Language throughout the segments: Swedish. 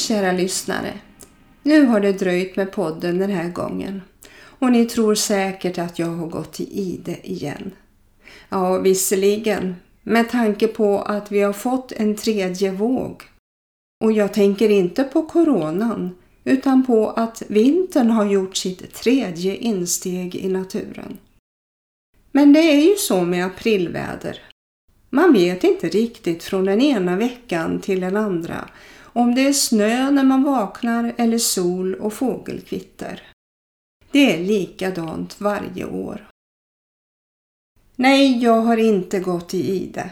Hej kära lyssnare! Nu har det dröjt med podden den här gången och ni tror säkert att jag har gått till ide igen. Ja, visserligen, med tanke på att vi har fått en tredje våg. Och jag tänker inte på coronan utan på att vintern har gjort sitt tredje insteg i naturen. Men det är ju så med aprilväder. Man vet inte riktigt från den ena veckan till den andra om det är snö när man vaknar eller sol och fågelkvitter. Det är likadant varje år. Nej, jag har inte gått i ide.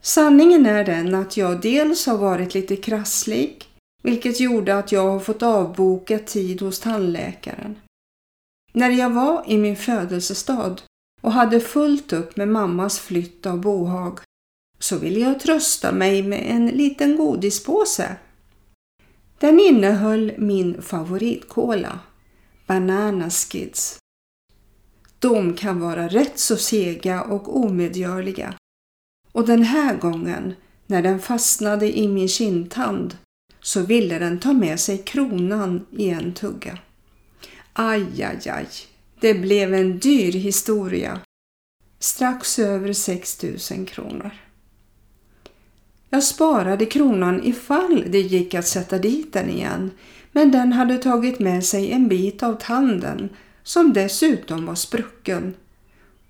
Sanningen är den att jag dels har varit lite krasslig, vilket gjorde att jag har fått avboka tid hos tandläkaren. När jag var i min födelsestad och hade fullt upp med mammas flytt av bohag så ville jag trösta mig med en liten godispåse. Den innehöll min favoritkola, Banana Skids. De kan vara rätt så sega och omedgörliga. Och den här gången, när den fastnade i min kindtand, så ville den ta med sig kronan i en tugga. Aj, aj, aj. Det blev en dyr historia. Strax över 6 000 kronor. Jag sparade kronan ifall det gick att sätta dit den igen, men den hade tagit med sig en bit av tanden som dessutom var sprucken.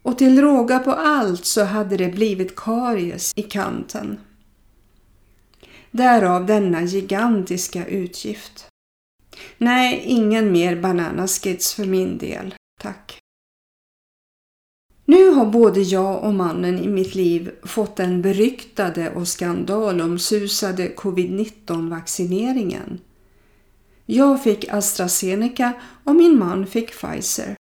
Och till råga på allt så hade det blivit karies i kanten. Därav denna gigantiska utgift. Nej, ingen mer bananaskids för min del, tack. Nu har både jag och mannen i mitt liv fått den beryktade och skandalomsusade covid-19 vaccineringen. Jag fick AstraZeneca och min man fick Pfizer.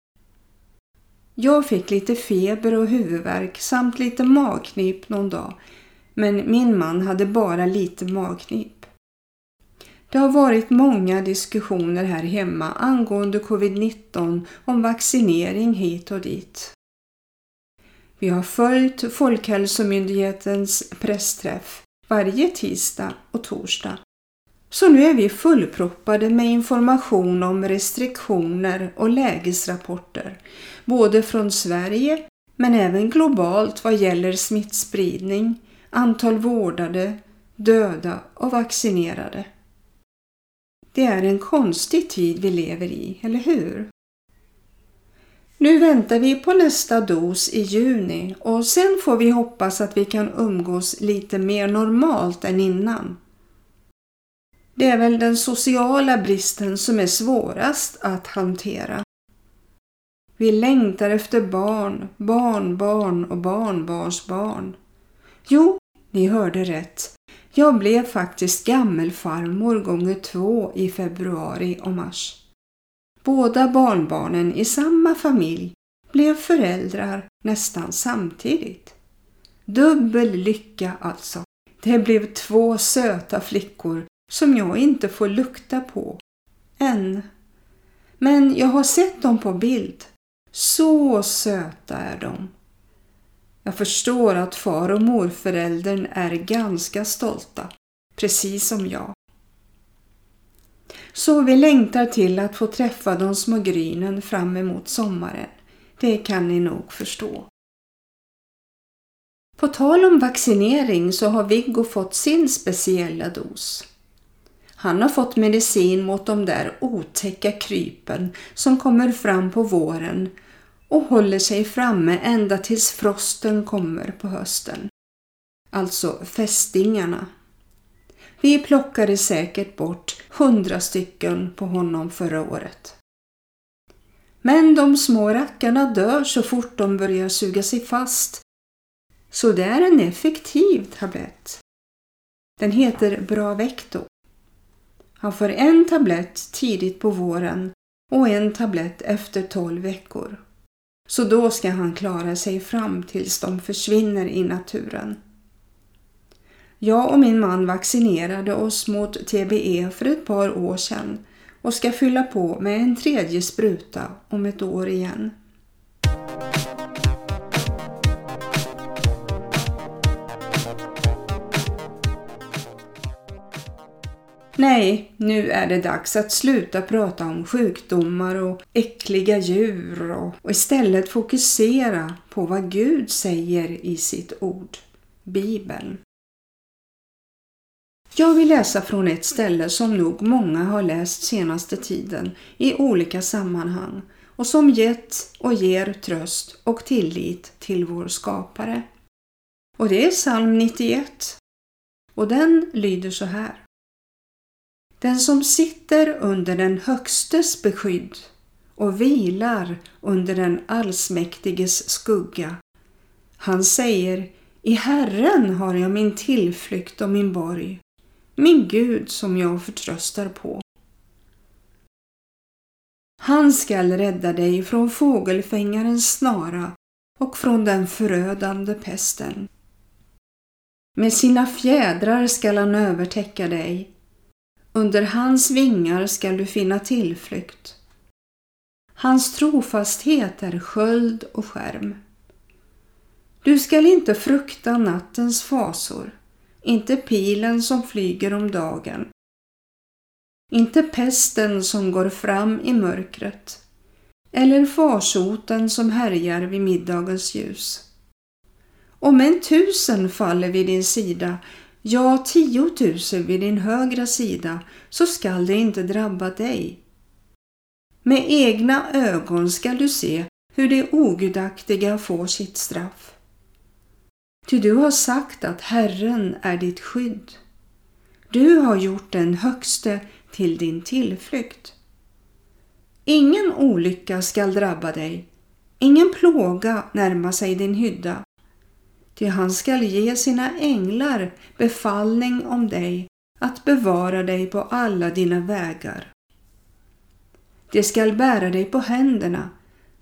Jag fick lite feber och huvudvärk samt lite magknip någon dag, men min man hade bara lite magknip. Det har varit många diskussioner här hemma angående covid-19 om vaccinering hit och dit. Vi har följt Folkhälsomyndighetens pressträff varje tisdag och torsdag. Så nu är vi fullproppade med information om restriktioner och lägesrapporter, både från Sverige men även globalt vad gäller smittspridning, antal vårdade, döda och vaccinerade. Det är en konstig tid vi lever i, eller hur? Nu väntar vi på nästa dos i juni och sen får vi hoppas att vi kan umgås lite mer normalt än innan. Det är väl den sociala bristen som är svårast att hantera. Vi längtar efter barn, barnbarn och barnbarnsbarn. Jo, ni hörde rätt. Jag blev faktiskt gammelfarmor gånger två i februari och mars. Båda barnbarnen i samma familj blev föräldrar nästan samtidigt. Dubbel lycka alltså. Det blev två söta flickor som jag inte får lukta på. Än. Men jag har sett dem på bild. Så söta är de. Jag förstår att far och morföräldern är ganska stolta, precis som jag. Så vi längtar till att få träffa de små grynen fram emot sommaren. Det kan ni nog förstå. På tal om vaccinering så har Viggo fått sin speciella dos. Han har fått medicin mot de där otäcka krypen som kommer fram på våren och håller sig framme ända tills frosten kommer på hösten. Alltså fästingarna. Vi plockade säkert bort hundra stycken på honom förra året. Men de små rackarna dör så fort de börjar suga sig fast. Så det är en effektiv tablett. Den heter Bravecto. Han får en tablett tidigt på våren och en tablett efter 12 veckor. Så då ska han klara sig fram tills de försvinner i naturen. Jag och min man vaccinerade oss mot TBE för ett par år sedan och ska fylla på med en tredje spruta om ett år igen. Nej, nu är det dags att sluta prata om sjukdomar och äckliga djur och, istället fokusera på vad Gud säger i sitt ord, Bibeln. Jag vill läsa från ett ställe som nog många har läst senaste tiden i olika sammanhang och som gett och ger tröst och tillit till vår skapare. Och det är psalm 91 och den lyder så här. Den som sitter under den högstes beskydd och vilar under den allsmäktiges skugga. Han säger, i Herren har jag min tillflykt och min borg, min Gud som jag förtröstar på. Han skall rädda dig från fågelfängarens snara och från den förödande pesten. Med sina fjädrar skall han övertäcka dig. Under hans vingar skall du finna tillflykt. Hans trofasthet är sköld och skärm. Du skall inte frukta nattens fasor, inte pilen som flyger om dagen, inte pesten som går fram i mörkret, eller farsoten som härjar vid middagens ljus. Om en tusen faller vid din sida, ja tiotusen vid din högra sida, så skall det inte drabba dig. Med egna ögon skall du se hur de ogudaktiga får sitt straff. Ty du har sagt att Herren är ditt skydd. Du har gjort den högste till din tillflykt. Ingen olycka skall drabba dig, ingen plåga närma sig din hydda. Ty han skall ge sina änglar befallning om dig att bevara dig på alla dina vägar. De skall bära dig på händerna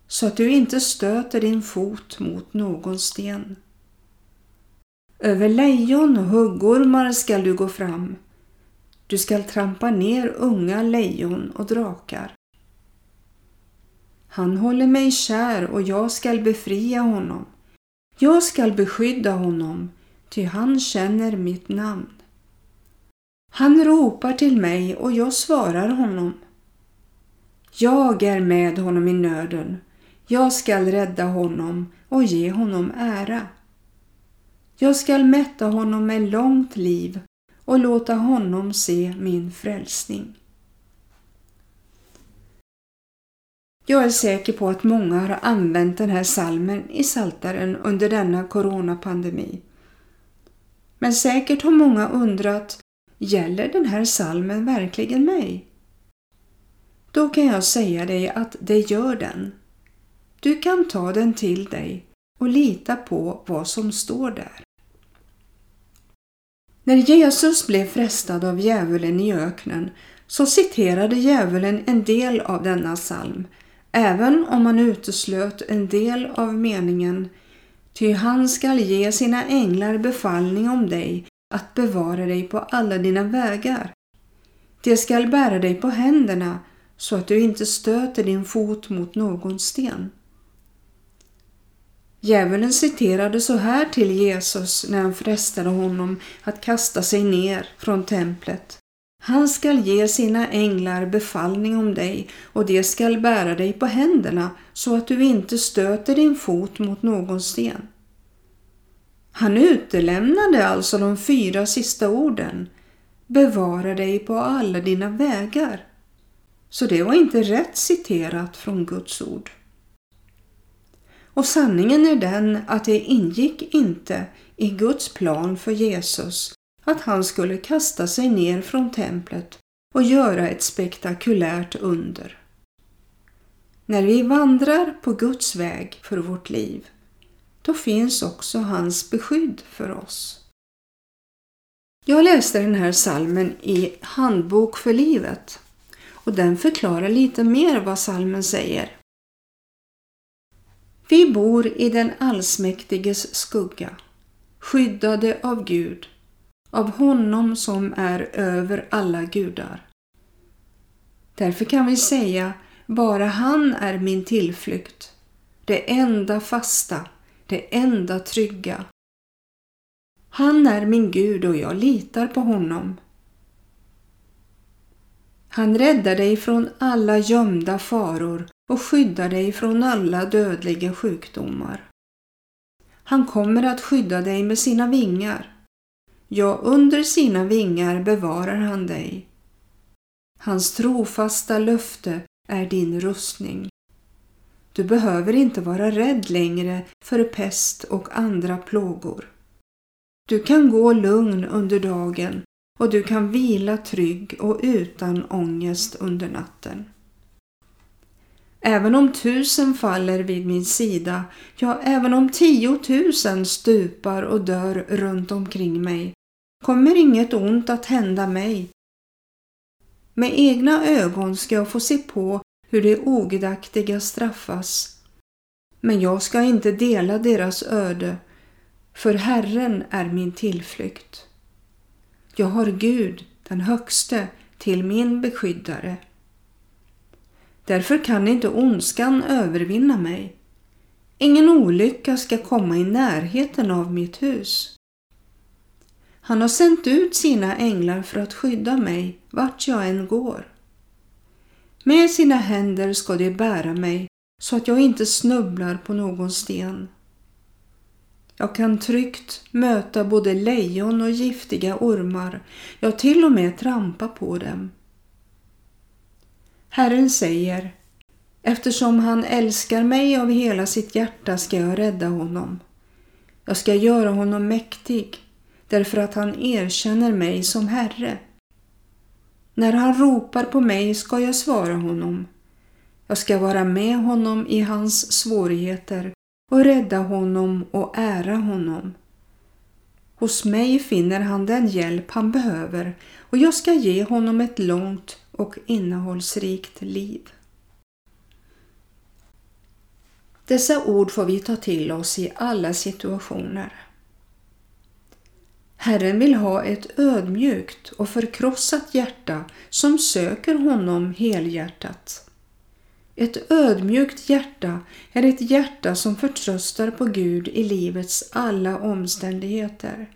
så att du inte stöter din fot mot någon sten. Över lejon och huggormar skall du gå fram. Du skall trampa ner unga lejon och drakar. Han håller mig kär och jag skall befria honom. Jag skall beskydda honom, ty han känner mitt namn. Han ropar till mig och jag svarar honom. Jag är med honom i nöden. Jag skall rädda honom och ge honom ära. Jag skall mätta honom med långt liv och låta honom se min frälsning. Jag är säker på att många har använt den här salmen i saltaren under denna coronapandemi. Men säkert har många undrat, gäller den här salmen verkligen mig? Då kan jag säga dig att det gör den. Du kan ta den till dig och lita på vad som står där. När Jesus blev frestad av djävulen i öknen så citerade djävulen en del av denna psalm, även om han uteslöt en del av meningen Ty han skall ge sina änglar befallning om dig att bevara dig på alla dina vägar. De skall bära dig på händerna så att du inte stöter din fot mot någon sten. Djävulen citerade så här till Jesus när han frestade honom att kasta sig ner från templet. Han skall ge sina änglar befallning om dig och de skall bära dig på händerna så att du inte stöter din fot mot någon sten. Han utelämnade alltså de fyra sista orden. Bevara dig på alla dina vägar. Så det var inte rätt citerat från Guds ord. Och sanningen är den att det ingick inte i Guds plan för Jesus att han skulle kasta sig ner från templet och göra ett spektakulärt under. När vi vandrar på Guds väg för vårt liv, då finns också hans beskydd för oss. Jag läste den här salmen i Handbok för livet och den förklarar lite mer vad salmen säger. Vi bor i den allsmäktiges skugga, skyddade av Gud, av honom som är över alla gudar. Därför kan vi säga, bara han är min tillflykt, det enda fasta, det enda trygga. Han är min Gud och jag litar på honom. Han räddar dig från alla gömda faror och skyddar dig från alla dödliga sjukdomar. Han kommer att skydda dig med sina vingar. Ja, under sina vingar bevarar han dig. Hans trofasta löfte är din rustning. Du behöver inte vara rädd längre för pest och andra plågor. Du kan gå lugn under dagen och du kan vila trygg och utan ångest under natten. Även om tusen faller vid min sida, ja, även om tiotusen stupar och dör runt omkring mig, kommer inget ont att hända mig. Med egna ögon ska jag få se på hur de ogudaktiga straffas. Men jag ska inte dela deras öde, för Herren är min tillflykt. Jag har Gud, den högste, till min beskyddare. Därför kan inte ondskan övervinna mig. Ingen olycka ska komma i närheten av mitt hus. Han har sänt ut sina änglar för att skydda mig vart jag än går. Med sina händer ska de bära mig så att jag inte snubblar på någon sten. Jag kan tryggt möta både lejon och giftiga ormar, ja till och med trampa på dem. Herren säger, eftersom han älskar mig av hela sitt hjärta ska jag rädda honom. Jag ska göra honom mäktig därför att han erkänner mig som Herre. När han ropar på mig ska jag svara honom. Jag ska vara med honom i hans svårigheter och rädda honom och ära honom. Hos mig finner han den hjälp han behöver och jag ska ge honom ett långt och innehållsrikt liv. Dessa ord får vi ta till oss i alla situationer. Herren vill ha ett ödmjukt och förkrossat hjärta som söker honom helhjärtat. Ett ödmjukt hjärta är ett hjärta som förtröstar på Gud i livets alla omständigheter.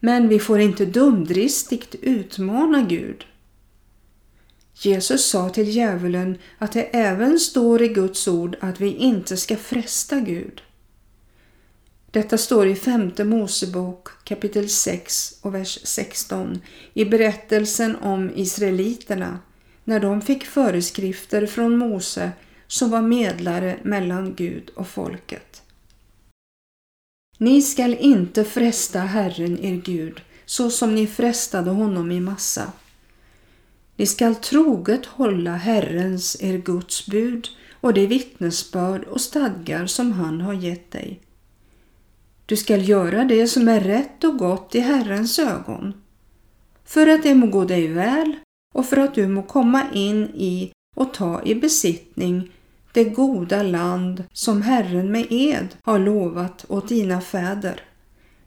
Men vi får inte dumdristigt utmana Gud. Jesus sa till djävulen att det även står i Guds ord att vi inte ska fresta Gud. Detta står i femte Mosebok kapitel 6 och vers 16 i berättelsen om Israeliterna när de fick föreskrifter från Mose som var medlare mellan Gud och folket. Ni skall inte fresta Herren er Gud så som ni frestade honom i massa. Ni skall troget hålla Herrens, er Guds bud och det vittnesbörd och stadgar som han har gett dig. Du skall göra det som är rätt och gott i Herrens ögon, för att det må gå dig väl och för att du må komma in i och ta i besittning det goda land som Herren med ed har lovat åt dina fäder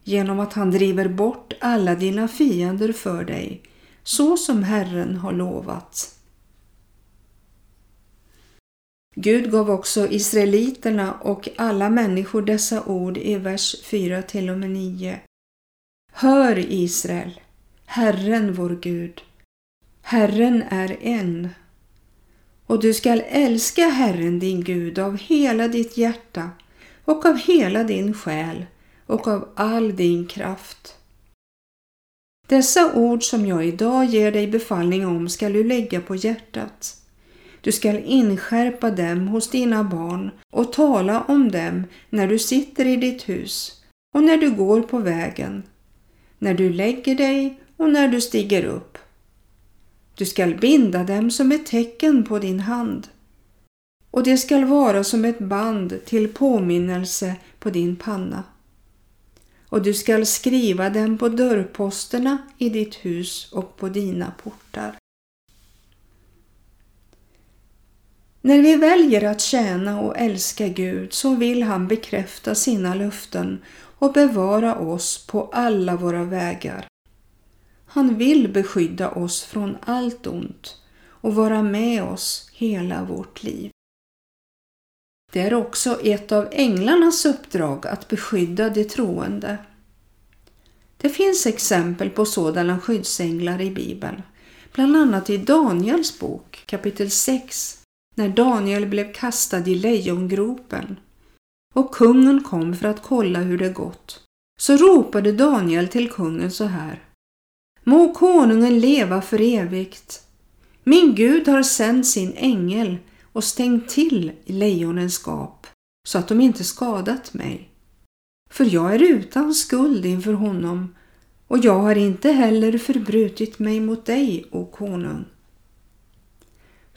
genom att han driver bort alla dina fiender för dig så som Herren har lovat. Gud gav också israeliterna och alla människor dessa ord i vers 4 till och med 9. Hör Israel, Herren vår Gud, Herren är en. Och du skall älska Herren din Gud av hela ditt hjärta och av hela din själ och av all din kraft. Dessa ord som jag idag ger dig befallning om skall du lägga på hjärtat. Du skall inskärpa dem hos dina barn och tala om dem när du sitter i ditt hus och när du går på vägen, när du lägger dig och när du stiger upp. Du skall binda dem som ett tecken på din hand och det skall vara som ett band till påminnelse på din panna och du skall skriva dem på dörrposterna i ditt hus och på dina portar. När vi väljer att tjäna och älska Gud så vill han bekräfta sina löften och bevara oss på alla våra vägar. Han vill beskydda oss från allt ont och vara med oss hela vårt liv. Det är också ett av änglarnas uppdrag att beskydda de troende. Det finns exempel på sådana skyddsänglar i Bibeln. bland annat i Daniels bok kapitel 6 när Daniel blev kastad i lejongropen och kungen kom för att kolla hur det gått. Så ropade Daniel till kungen så här. Må konungen leva för evigt. Min Gud har sänt sin ängel och stängt till lejonens gap så att de inte skadat mig. För jag är utan skuld inför honom och jag har inte heller förbrutit mig mot dig, o konung.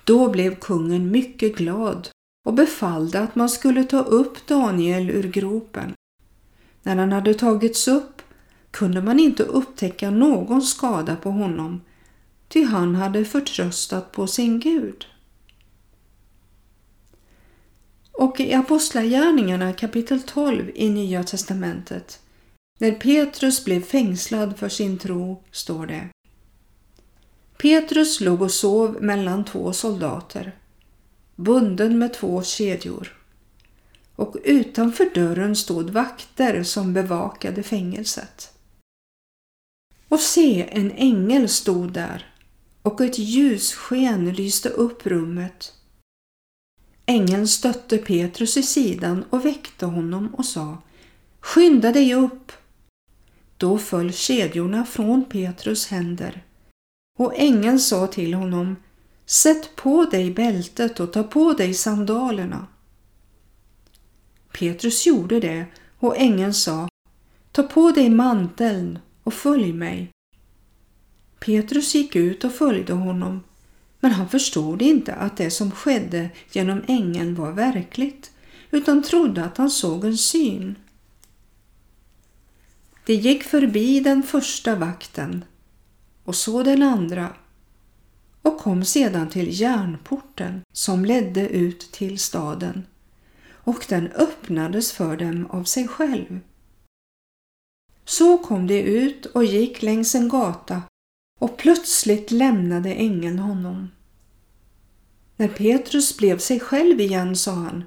Då blev kungen mycket glad och befallde att man skulle ta upp Daniel ur gropen. När han hade tagits upp kunde man inte upptäcka någon skada på honom, ty han hade förtröstat på sin Gud. Och i Apostlagärningarna kapitel 12 i Nya testamentet, när Petrus blev fängslad för sin tro, står det Petrus låg och sov mellan två soldater, bunden med två kedjor. Och utanför dörren stod vakter som bevakade fängelset. Och se, en ängel stod där och ett ljussken lyste upp rummet. Ängeln stötte Petrus i sidan och väckte honom och sa Skynda dig upp! Då föll kedjorna från Petrus händer och ängeln sa till honom Sätt på dig bältet och ta på dig sandalerna. Petrus gjorde det och ängeln sa Ta på dig manteln och följ mig. Petrus gick ut och följde honom men han förstod inte att det som skedde genom ängeln var verkligt utan trodde att han såg en syn. De gick förbi den första vakten och så den andra och kom sedan till järnporten som ledde ut till staden och den öppnades för dem av sig själv. Så kom de ut och gick längs en gata och plötsligt lämnade ängeln honom. När Petrus blev sig själv igen sa han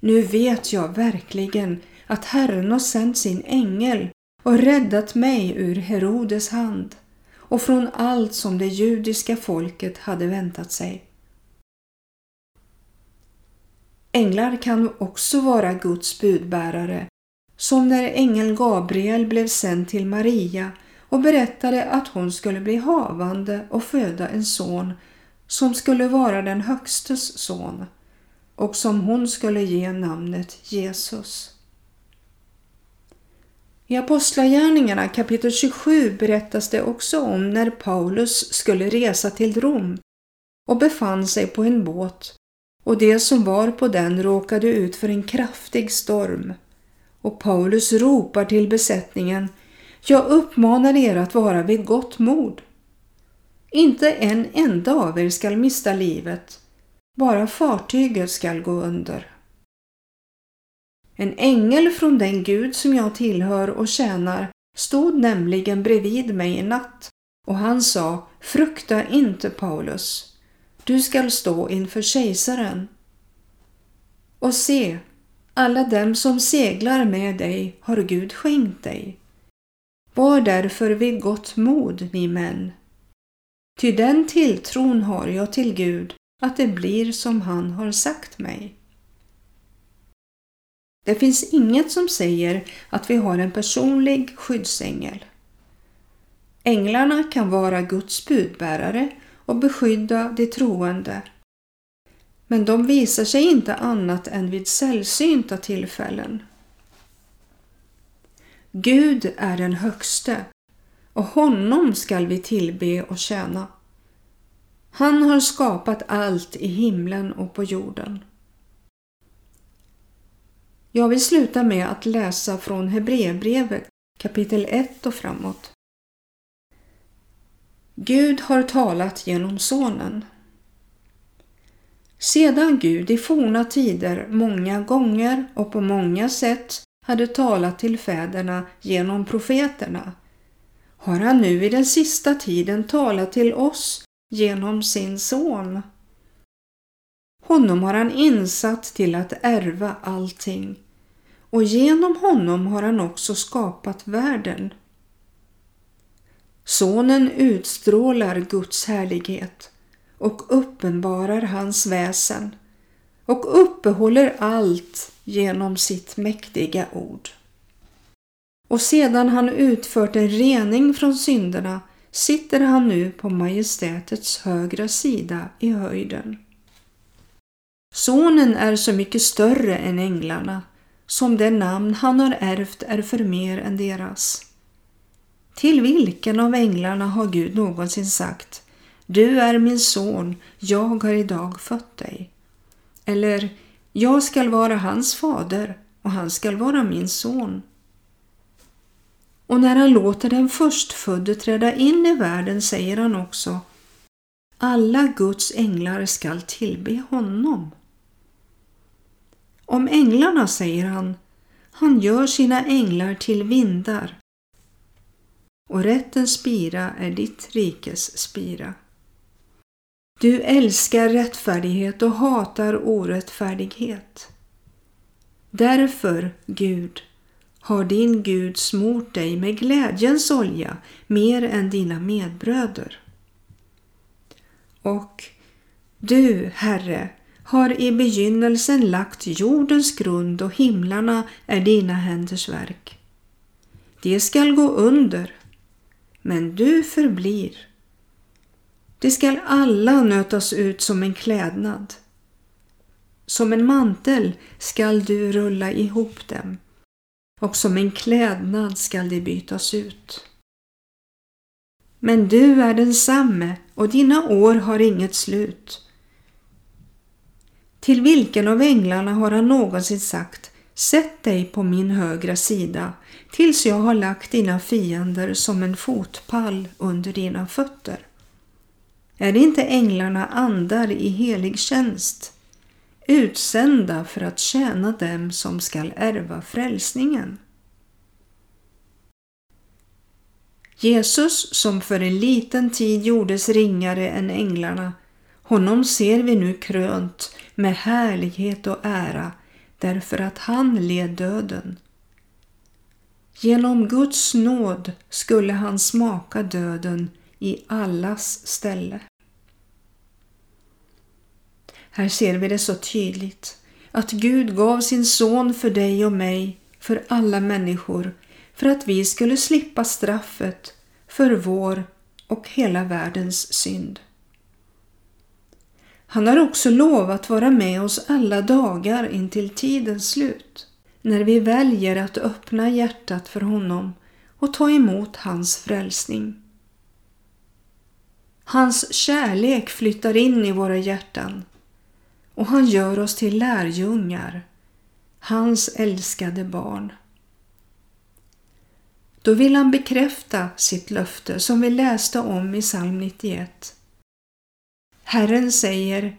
Nu vet jag verkligen att Herren har sänt sin ängel och räddat mig ur Herodes hand och från allt som det judiska folket hade väntat sig. Änglar kan också vara Guds budbärare, som när ängeln Gabriel blev sänd till Maria och berättade att hon skulle bli havande och föda en son som skulle vara den Högstes son och som hon skulle ge namnet Jesus. I Apostlagärningarna kapitel 27 berättas det också om när Paulus skulle resa till Rom och befann sig på en båt och det som var på den råkade ut för en kraftig storm. Och Paulus ropar till besättningen Jag uppmanar er att vara vid gott mod. Inte en enda av er skall mista livet, bara fartyget skall gå under. En ängel från den Gud som jag tillhör och tjänar stod nämligen bredvid mig i natt och han sa Frukta inte Paulus, du skall stå inför kejsaren. Och se, alla dem som seglar med dig har Gud skänkt dig. Var därför vid gott mod, ni män. Ty den tilltron har jag till Gud att det blir som han har sagt mig. Det finns inget som säger att vi har en personlig skyddsängel. Änglarna kan vara Guds budbärare och beskydda de troende. Men de visar sig inte annat än vid sällsynta tillfällen. Gud är den högste och honom skall vi tillbe och tjäna. Han har skapat allt i himlen och på jorden. Jag vill sluta med att läsa från Hebreerbrevet kapitel 1 och framåt. Gud har talat genom Sonen. Sedan Gud i forna tider många gånger och på många sätt hade talat till fäderna genom profeterna har han nu i den sista tiden talat till oss genom sin son. Honom har han insatt till att ärva allting och genom honom har han också skapat världen. Sonen utstrålar Guds härlighet och uppenbarar hans väsen och uppehåller allt genom sitt mäktiga ord. Och sedan han utfört en rening från synderna sitter han nu på majestätets högra sida i höjden. Sonen är så mycket större än änglarna, som det namn han har ärvt är för mer än deras. Till vilken av änglarna har Gud någonsin sagt du är min son, jag har idag fött dig? Eller Jag skall vara hans fader och han skall vara min son. Och när han låter den förstfödde träda in i världen säger han också Alla Guds änglar skall tillbe honom. Om änglarna säger han Han gör sina änglar till vindar och rättens spira är ditt rikes spira. Du älskar rättfärdighet och hatar orättfärdighet. Därför, Gud, har din Gud smort dig med glädjens olja mer än dina medbröder. Och du, Herre, har i begynnelsen lagt jordens grund och himlarna är dina händers verk. Det skall gå under, men du förblir. Det skall alla nötas ut som en klädnad. Som en mantel skall du rulla ihop dem och som en klädnad skall de bytas ut. Men du är densamme och dina år har inget slut. Till vilken av änglarna har han någonsin sagt Sätt dig på min högra sida tills jag har lagt dina fiender som en fotpall under dina fötter. Är inte änglarna andar i helig tjänst, utsända för att tjäna dem som skall ärva frälsningen? Jesus som för en liten tid gjordes ringare än änglarna, honom ser vi nu krönt med härlighet och ära därför att han led döden. Genom Guds nåd skulle han smaka döden i allas ställe. Här ser vi det så tydligt att Gud gav sin son för dig och mig, för alla människor, för att vi skulle slippa straffet för vår och hela världens synd. Han har också lovat vara med oss alla dagar intill tidens slut, när vi väljer att öppna hjärtat för honom och ta emot hans frälsning. Hans kärlek flyttar in i våra hjärtan och han gör oss till lärjungar, hans älskade barn. Då vill han bekräfta sitt löfte som vi läste om i psalm 91 Herren säger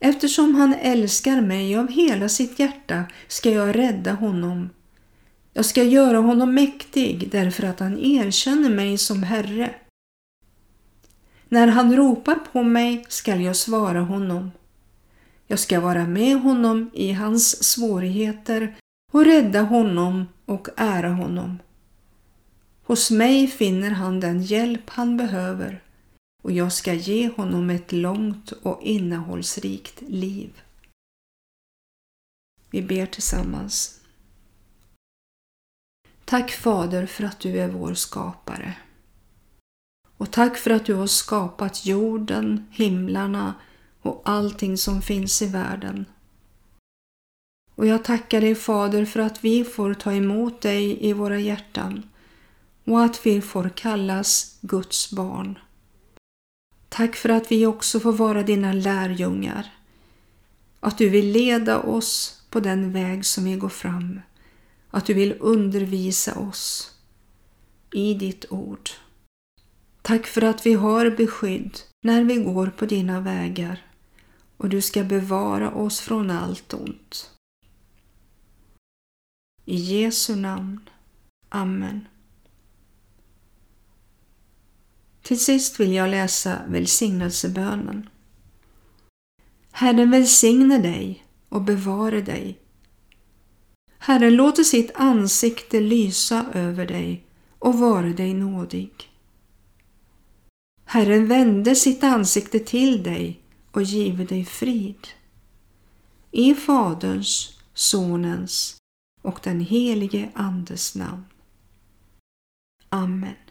Eftersom han älskar mig av hela sitt hjärta ska jag rädda honom. Jag ska göra honom mäktig därför att han erkänner mig som Herre. När han ropar på mig skall jag svara honom. Jag ska vara med honom i hans svårigheter och rädda honom och ära honom. Hos mig finner han den hjälp han behöver och jag ska ge honom ett långt och innehållsrikt liv. Vi ber tillsammans. Tack Fader för att du är vår skapare. Och tack för att du har skapat jorden, himlarna och allting som finns i världen. Och jag tackar dig Fader för att vi får ta emot dig i våra hjärtan och att vi får kallas Guds barn. Tack för att vi också får vara dina lärjungar. Att du vill leda oss på den väg som vi går fram. Att du vill undervisa oss i ditt ord. Tack för att vi har beskydd när vi går på dina vägar och du ska bevara oss från allt ont. I Jesu namn. Amen. Till sist vill jag läsa välsignelsebönen. Herren välsigne dig och bevare dig. Herren låter sitt ansikte lysa över dig och vare dig nådig. Herren vände sitt ansikte till dig och give dig frid. I Faderns, Sonens och den helige Andes namn. Amen.